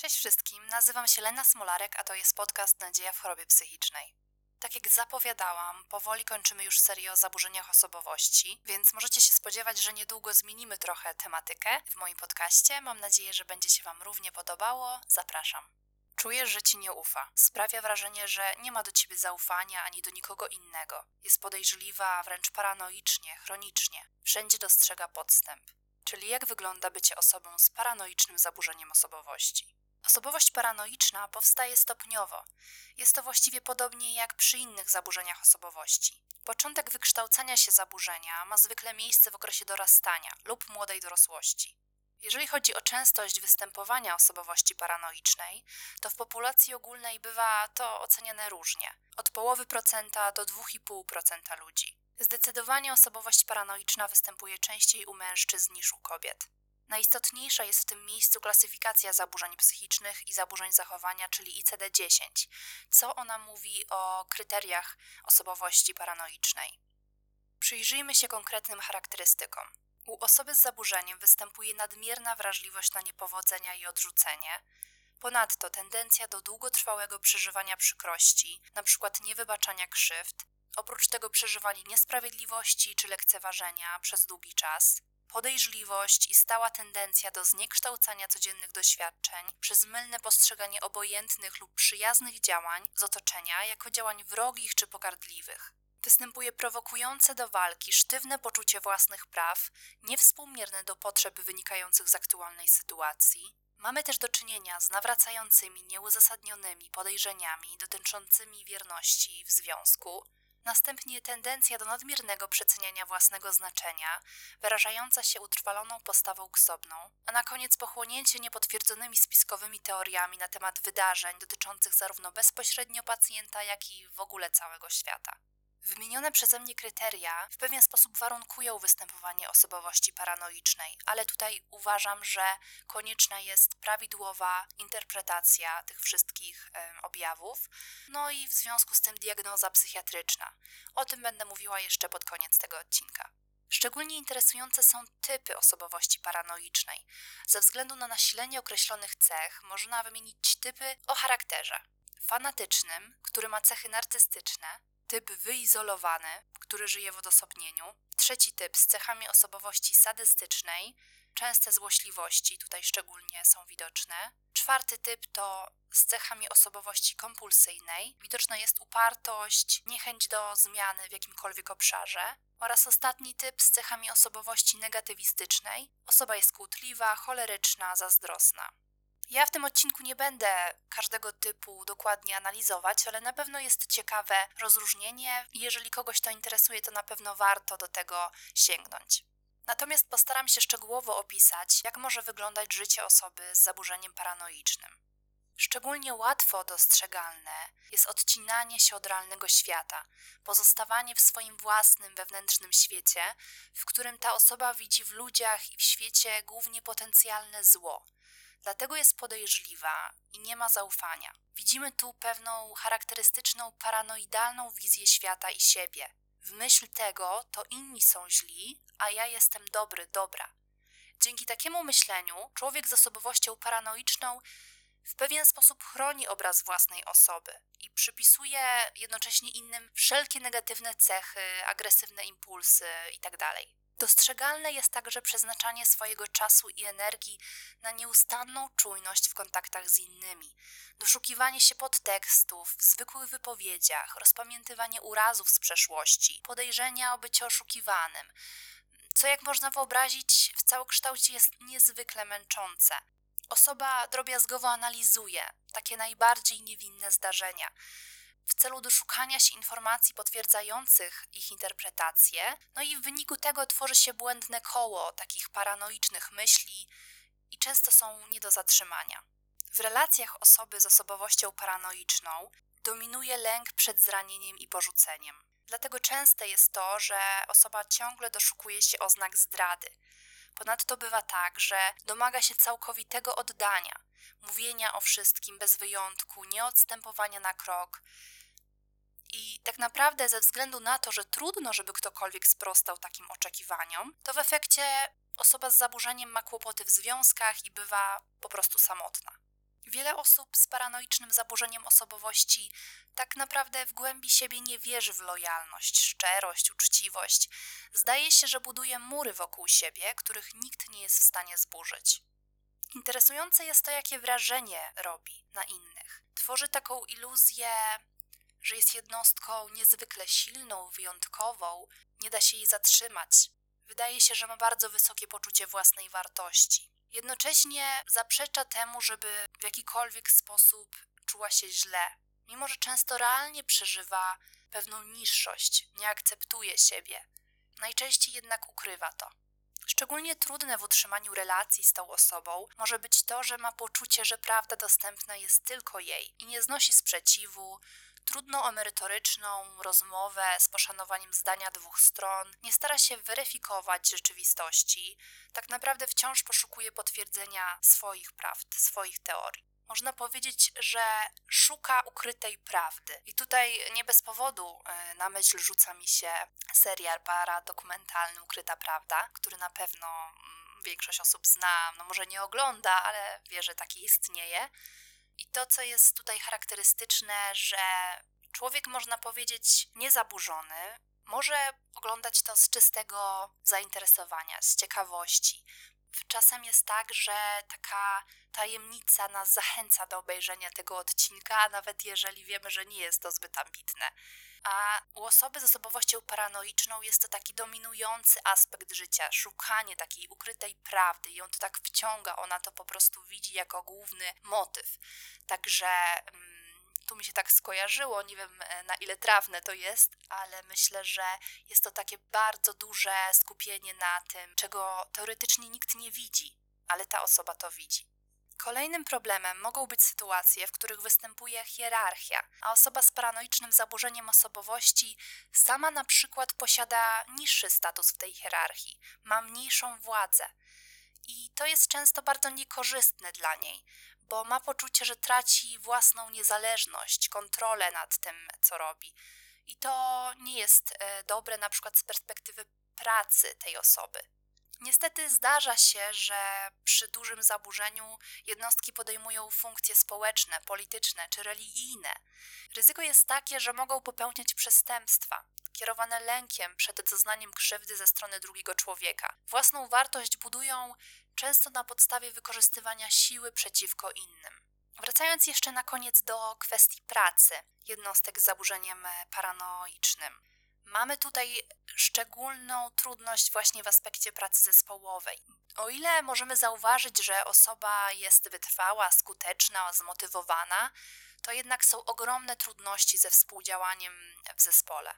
Cześć wszystkim, nazywam się Lena Smolarek, a to jest podcast Nadzieja w chorobie psychicznej. Tak jak zapowiadałam, powoli kończymy już serię o zaburzeniach osobowości, więc możecie się spodziewać, że niedługo zmienimy trochę tematykę w moim podcaście. Mam nadzieję, że będzie się Wam równie podobało. Zapraszam. Czujesz, że ci nie ufa. Sprawia wrażenie, że nie ma do ciebie zaufania ani do nikogo innego. Jest podejrzliwa, wręcz paranoicznie, chronicznie. Wszędzie dostrzega podstęp. Czyli jak wygląda bycie osobą z paranoicznym zaburzeniem osobowości? Osobowość paranoiczna powstaje stopniowo. Jest to właściwie podobnie jak przy innych zaburzeniach osobowości. Początek wykształcania się zaburzenia ma zwykle miejsce w okresie dorastania lub młodej dorosłości. Jeżeli chodzi o częstość występowania osobowości paranoicznej, to w populacji ogólnej bywa to oceniane różnie od połowy procenta do 2,5% ludzi. Zdecydowanie osobowość paranoiczna występuje częściej u mężczyzn niż u kobiet. Najistotniejsza jest w tym miejscu klasyfikacja zaburzeń psychicznych i zaburzeń zachowania, czyli ICD-10. Co ona mówi o kryteriach osobowości paranoicznej? Przyjrzyjmy się konkretnym charakterystykom. U osoby z zaburzeniem występuje nadmierna wrażliwość na niepowodzenia i odrzucenie. Ponadto tendencja do długotrwałego przeżywania przykrości, np. niewybaczania krzywd, oprócz tego przeżywanie niesprawiedliwości czy lekceważenia przez długi czas, podejrzliwość i stała tendencja do zniekształcania codziennych doświadczeń przez mylne postrzeganie obojętnych lub przyjaznych działań z otoczenia jako działań wrogich czy pogardliwych. Występuje prowokujące do walki sztywne poczucie własnych praw, niewspółmierne do potrzeb wynikających z aktualnej sytuacji. Mamy też do czynienia z nawracającymi, nieuzasadnionymi podejrzeniami dotyczącymi wierności w związku, Następnie tendencja do nadmiernego przeceniania własnego znaczenia, wyrażająca się utrwaloną postawą ksobną, a na koniec pochłonięcie niepotwierdzonymi spiskowymi teoriami na temat wydarzeń dotyczących zarówno bezpośrednio pacjenta, jak i w ogóle całego świata. Wymienione przeze mnie kryteria w pewien sposób warunkują występowanie osobowości paranoicznej, ale tutaj uważam, że konieczna jest prawidłowa interpretacja tych wszystkich objawów, no i w związku z tym diagnoza psychiatryczna. O tym będę mówiła jeszcze pod koniec tego odcinka. Szczególnie interesujące są typy osobowości paranoicznej. Ze względu na nasilenie określonych cech można wymienić typy o charakterze fanatycznym, który ma cechy narcystyczne, typ wyizolowany, który żyje w odosobnieniu, trzeci typ z cechami osobowości sadystycznej, częste złośliwości tutaj szczególnie są widoczne. Czwarty typ to z cechami osobowości kompulsyjnej. Widoczna jest upartość, niechęć do zmiany w jakimkolwiek obszarze. Oraz ostatni typ z cechami osobowości negatywistycznej. Osoba jest kłótliwa, choleryczna, zazdrosna. Ja w tym odcinku nie będę każdego typu dokładnie analizować, ale na pewno jest ciekawe rozróżnienie i jeżeli kogoś to interesuje, to na pewno warto do tego sięgnąć. Natomiast postaram się szczegółowo opisać, jak może wyglądać życie osoby z zaburzeniem paranoicznym. Szczególnie łatwo dostrzegalne jest odcinanie się od realnego świata, pozostawanie w swoim własnym wewnętrznym świecie, w którym ta osoba widzi w ludziach i w świecie głównie potencjalne zło Dlatego jest podejrzliwa i nie ma zaufania. Widzimy tu pewną charakterystyczną paranoidalną wizję świata i siebie. W myśl tego to inni są źli, a ja jestem dobry, dobra. Dzięki takiemu myśleniu człowiek z osobowością paranoiczną w pewien sposób chroni obraz własnej osoby i przypisuje jednocześnie innym wszelkie negatywne cechy, agresywne impulsy itd. Dostrzegalne jest także przeznaczanie swojego czasu i energii na nieustanną czujność w kontaktach z innymi, doszukiwanie się podtekstów w zwykłych wypowiedziach, rozpamiętywanie urazów z przeszłości, podejrzenia o bycie oszukiwanym, co jak można wyobrazić w całokształcie jest niezwykle męczące. Osoba drobiazgowo analizuje takie najbardziej niewinne zdarzenia, w celu doszukania się informacji potwierdzających ich interpretację, no i w wyniku tego tworzy się błędne koło takich paranoicznych myśli i często są nie do zatrzymania. W relacjach osoby z osobowością paranoiczną dominuje lęk przed zranieniem i porzuceniem. Dlatego częste jest to, że osoba ciągle doszukuje się oznak zdrady. Ponadto bywa tak, że domaga się całkowitego oddania, mówienia o wszystkim bez wyjątku, nieodstępowania na krok, i tak naprawdę, ze względu na to, że trudno, żeby ktokolwiek sprostał takim oczekiwaniom, to w efekcie osoba z zaburzeniem ma kłopoty w związkach i bywa po prostu samotna. Wiele osób z paranoicznym zaburzeniem osobowości tak naprawdę w głębi siebie nie wierzy w lojalność, szczerość, uczciwość. Zdaje się, że buduje mury wokół siebie, których nikt nie jest w stanie zburzyć. Interesujące jest to, jakie wrażenie robi na innych. Tworzy taką iluzję, że jest jednostką niezwykle silną, wyjątkową, nie da się jej zatrzymać. Wydaje się, że ma bardzo wysokie poczucie własnej wartości. Jednocześnie zaprzecza temu, żeby w jakikolwiek sposób czuła się źle, mimo że często realnie przeżywa pewną niższość, nie akceptuje siebie. Najczęściej jednak ukrywa to. Szczególnie trudne w utrzymaniu relacji z tą osobą może być to, że ma poczucie, że prawda dostępna jest tylko jej i nie znosi sprzeciwu, trudną o merytoryczną rozmowę z poszanowaniem zdania dwóch stron, nie stara się weryfikować rzeczywistości, tak naprawdę wciąż poszukuje potwierdzenia swoich prawd, swoich teorii. Można powiedzieć, że szuka ukrytej prawdy. I tutaj nie bez powodu e, na myśl rzuca mi się serial paradokumentalny Ukryta Prawda, który na pewno mm, większość osób zna, no może nie ogląda, ale wie, że taki istnieje. I to, co jest tutaj charakterystyczne, że człowiek, można powiedzieć, niezaburzony, może oglądać to z czystego zainteresowania, z ciekawości. Czasem jest tak, że taka tajemnica nas zachęca do obejrzenia tego odcinka, nawet jeżeli wiemy, że nie jest to zbyt ambitne. A u osoby z osobowością paranoiczną jest to taki dominujący aspekt życia, szukanie takiej ukrytej prawdy. Ją to tak wciąga, ona to po prostu widzi jako główny motyw. Także mm, tu mi się tak skojarzyło, nie wiem e, na ile trawne to jest, ale myślę, że jest to takie bardzo duże skupienie na tym, czego teoretycznie nikt nie widzi, ale ta osoba to widzi. Kolejnym problemem mogą być sytuacje, w których występuje hierarchia, a osoba z paranoicznym zaburzeniem osobowości sama na przykład posiada niższy status w tej hierarchii, ma mniejszą władzę. I to jest często bardzo niekorzystne dla niej, bo ma poczucie, że traci własną niezależność, kontrolę nad tym, co robi. I to nie jest e, dobre na przykład z perspektywy pracy tej osoby. Niestety zdarza się, że przy dużym zaburzeniu jednostki podejmują funkcje społeczne, polityczne czy religijne. Ryzyko jest takie, że mogą popełniać przestępstwa, kierowane lękiem przed doznaniem krzywdy ze strony drugiego człowieka. Własną wartość budują często na podstawie wykorzystywania siły przeciwko innym. Wracając jeszcze na koniec do kwestii pracy jednostek z zaburzeniem paranoicznym. Mamy tutaj szczególną trudność właśnie w aspekcie pracy zespołowej. O ile możemy zauważyć, że osoba jest wytrwała, skuteczna, zmotywowana, to jednak są ogromne trudności ze współdziałaniem w zespole.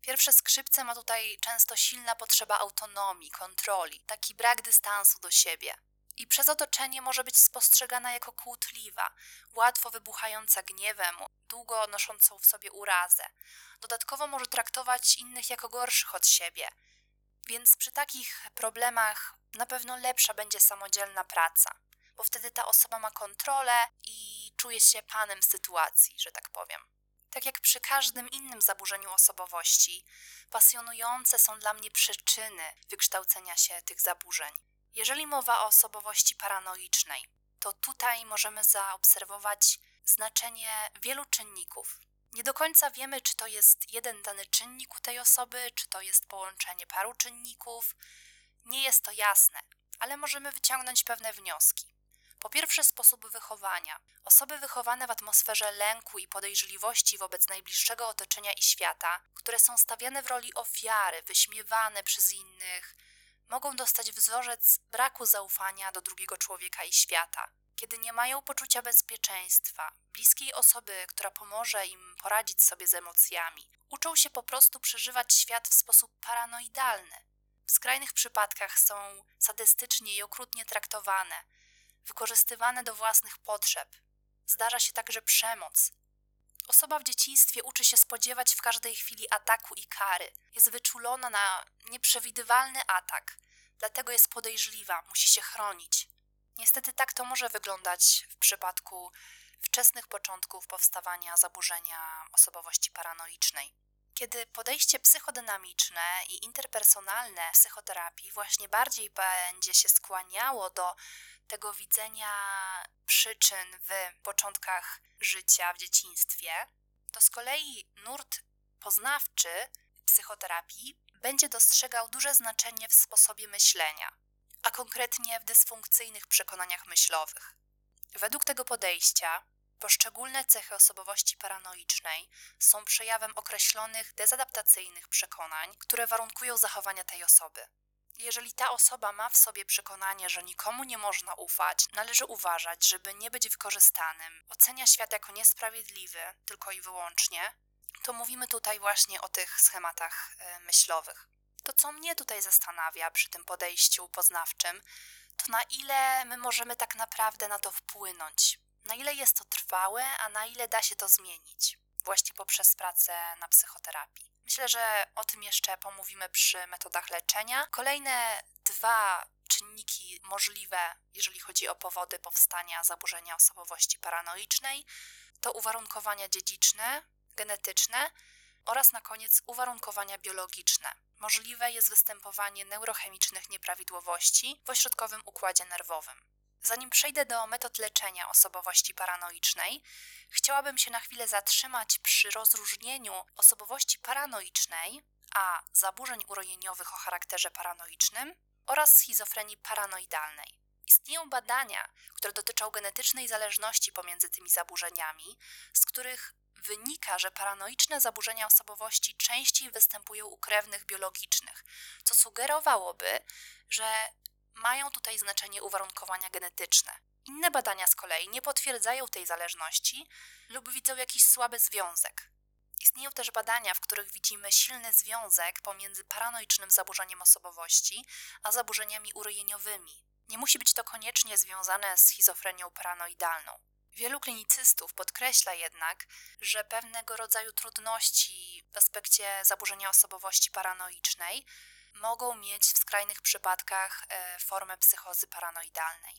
Pierwsze skrzypce ma tutaj często silna potrzeba autonomii, kontroli, taki brak dystansu do siebie. I przez otoczenie może być spostrzegana jako kłótliwa, łatwo wybuchająca gniewem, długo noszącą w sobie urazę. Dodatkowo może traktować innych jako gorszych od siebie. Więc przy takich problemach na pewno lepsza będzie samodzielna praca, bo wtedy ta osoba ma kontrolę i czuje się panem sytuacji, że tak powiem. Tak jak przy każdym innym zaburzeniu osobowości, pasjonujące są dla mnie przyczyny wykształcenia się tych zaburzeń. Jeżeli mowa o osobowości paranoicznej, to tutaj możemy zaobserwować znaczenie wielu czynników. Nie do końca wiemy, czy to jest jeden dany czynnik u tej osoby, czy to jest połączenie paru czynników. Nie jest to jasne, ale możemy wyciągnąć pewne wnioski. Po pierwsze, sposób wychowania. Osoby wychowane w atmosferze lęku i podejrzliwości wobec najbliższego otoczenia i świata, które są stawiane w roli ofiary, wyśmiewane przez innych, mogą dostać wzorzec braku zaufania do drugiego człowieka i świata. Kiedy nie mają poczucia bezpieczeństwa, bliskiej osoby, która pomoże im poradzić sobie z emocjami, uczą się po prostu przeżywać świat w sposób paranoidalny. W skrajnych przypadkach są sadystycznie i okrutnie traktowane, wykorzystywane do własnych potrzeb. Zdarza się także przemoc. Osoba w dzieciństwie uczy się spodziewać w każdej chwili ataku i kary. Jest wyczulona na nieprzewidywalny atak, dlatego jest podejrzliwa, musi się chronić. Niestety tak to może wyglądać w przypadku wczesnych początków powstawania zaburzenia osobowości paranoicznej. Kiedy podejście psychodynamiczne i interpersonalne psychoterapii właśnie bardziej będzie się skłaniało do tego widzenia przyczyn w początkach życia, w dzieciństwie, to z kolei nurt poznawczy psychoterapii będzie dostrzegał duże znaczenie w sposobie myślenia, a konkretnie w dysfunkcyjnych przekonaniach myślowych. Według tego podejścia poszczególne cechy osobowości paranoicznej są przejawem określonych dezadaptacyjnych przekonań, które warunkują zachowania tej osoby. Jeżeli ta osoba ma w sobie przekonanie, że nikomu nie można ufać, należy uważać, żeby nie być wykorzystanym, ocenia świat jako niesprawiedliwy tylko i wyłącznie, to mówimy tutaj właśnie o tych schematach e, myślowych. To, co mnie tutaj zastanawia przy tym podejściu poznawczym, to na ile my możemy tak naprawdę na to wpłynąć. Na ile jest to trwałe, a na ile da się to zmienić, właśnie poprzez pracę na psychoterapii. Myślę, że o tym jeszcze pomówimy przy metodach leczenia. Kolejne dwa czynniki możliwe, jeżeli chodzi o powody powstania zaburzenia osobowości paranoicznej, to uwarunkowania dziedziczne, genetyczne oraz na koniec uwarunkowania biologiczne. Możliwe jest występowanie neurochemicznych nieprawidłowości w ośrodkowym układzie nerwowym. Zanim przejdę do metod leczenia osobowości paranoicznej, chciałabym się na chwilę zatrzymać przy rozróżnieniu osobowości paranoicznej, a zaburzeń urojeniowych o charakterze paranoicznym oraz schizofrenii paranoidalnej. Istnieją badania, które dotyczą genetycznej zależności pomiędzy tymi zaburzeniami, z których wynika, że paranoiczne zaburzenia osobowości częściej występują u krewnych biologicznych, co sugerowałoby, że mają tutaj znaczenie uwarunkowania genetyczne. Inne badania z kolei nie potwierdzają tej zależności lub widzą jakiś słaby związek. Istnieją też badania, w których widzimy silny związek pomiędzy paranoicznym zaburzeniem osobowości a zaburzeniami urojeniowymi. Nie musi być to koniecznie związane z schizofrenią paranoidalną. Wielu klinicystów podkreśla jednak, że pewnego rodzaju trudności w aspekcie zaburzenia osobowości paranoicznej mogą mieć w skrajnych przypadkach e, formę psychozy paranoidalnej.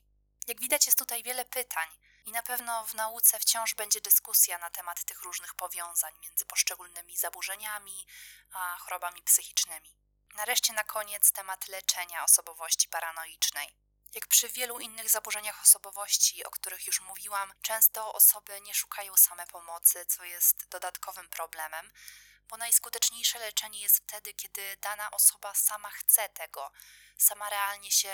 Jak widać, jest tutaj wiele pytań, i na pewno w nauce wciąż będzie dyskusja na temat tych różnych powiązań między poszczególnymi zaburzeniami a chorobami psychicznymi. Nareszcie na koniec temat leczenia osobowości paranoicznej. Jak przy wielu innych zaburzeniach osobowości, o których już mówiłam, często osoby nie szukają same pomocy, co jest dodatkowym problemem, bo najskuteczniejsze leczenie jest wtedy, kiedy dana osoba sama chce tego, sama realnie się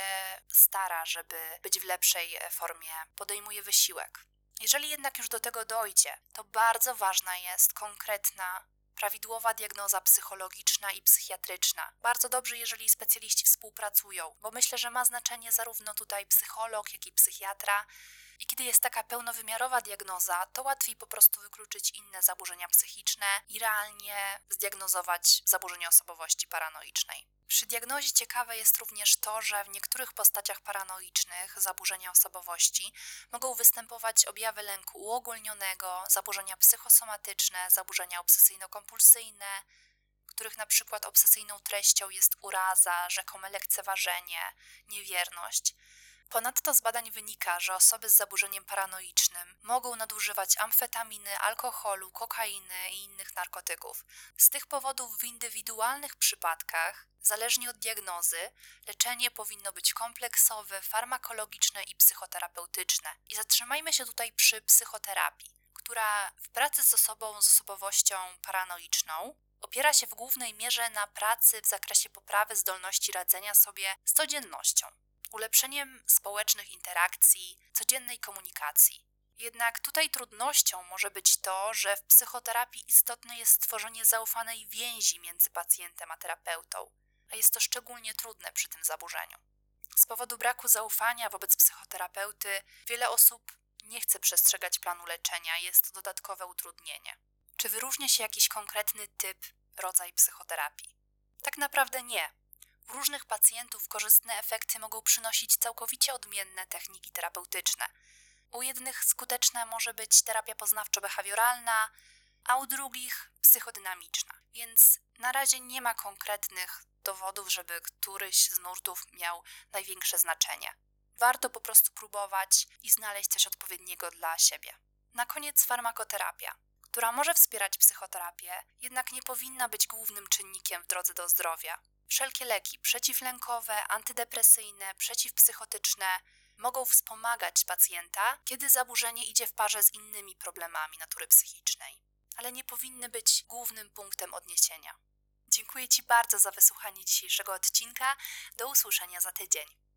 stara, żeby być w lepszej e, formie, podejmuje wysiłek. Jeżeli jednak już do tego dojdzie, to bardzo ważna jest konkretna prawidłowa diagnoza psychologiczna i psychiatryczna. Bardzo dobrze, jeżeli specjaliści współpracują, bo myślę, że ma znaczenie zarówno tutaj psycholog, jak i psychiatra. I kiedy jest taka pełnowymiarowa diagnoza, to łatwiej po prostu wykluczyć inne zaburzenia psychiczne i realnie zdiagnozować zaburzenie osobowości paranoicznej. Przy diagnozie ciekawe jest również to, że w niektórych postaciach paranoicznych zaburzenia osobowości mogą występować objawy lęku uogólnionego, zaburzenia psychosomatyczne, zaburzenia obsesyjno-kompulsyjne, których na przykład obsesyjną treścią jest uraza, rzekome lekceważenie, niewierność. Ponadto z badań wynika, że osoby z zaburzeniem paranoicznym mogą nadużywać amfetaminy, alkoholu, kokainy i innych narkotyków. Z tych powodów w indywidualnych przypadkach, zależnie od diagnozy, leczenie powinno być kompleksowe, farmakologiczne i psychoterapeutyczne. I zatrzymajmy się tutaj przy psychoterapii, która w pracy z osobą z osobowością paranoiczną opiera się w głównej mierze na pracy w zakresie poprawy zdolności radzenia sobie z codziennością ulepszeniem społecznych interakcji, codziennej komunikacji. Jednak tutaj trudnością może być to, że w psychoterapii istotne jest stworzenie zaufanej więzi między pacjentem a terapeutą, a jest to szczególnie trudne przy tym zaburzeniu. Z powodu braku zaufania wobec psychoterapeuty wiele osób nie chce przestrzegać planu leczenia, jest to dodatkowe utrudnienie. Czy wyróżnia się jakiś konkretny typ, rodzaj psychoterapii? Tak naprawdę nie. Różnych pacjentów korzystne efekty mogą przynosić całkowicie odmienne techniki terapeutyczne. U jednych skuteczna może być terapia poznawczo-behawioralna, a u drugich psychodynamiczna. Więc na razie nie ma konkretnych dowodów, żeby któryś z nurtów miał największe znaczenie. Warto po prostu próbować i znaleźć coś odpowiedniego dla siebie. Na koniec farmakoterapia która może wspierać psychoterapię, jednak nie powinna być głównym czynnikiem w drodze do zdrowia. Wszelkie leki przeciwlękowe, antydepresyjne, przeciwpsychotyczne mogą wspomagać pacjenta, kiedy zaburzenie idzie w parze z innymi problemami natury psychicznej, ale nie powinny być głównym punktem odniesienia. Dziękuję Ci bardzo za wysłuchanie dzisiejszego odcinka. Do usłyszenia za tydzień.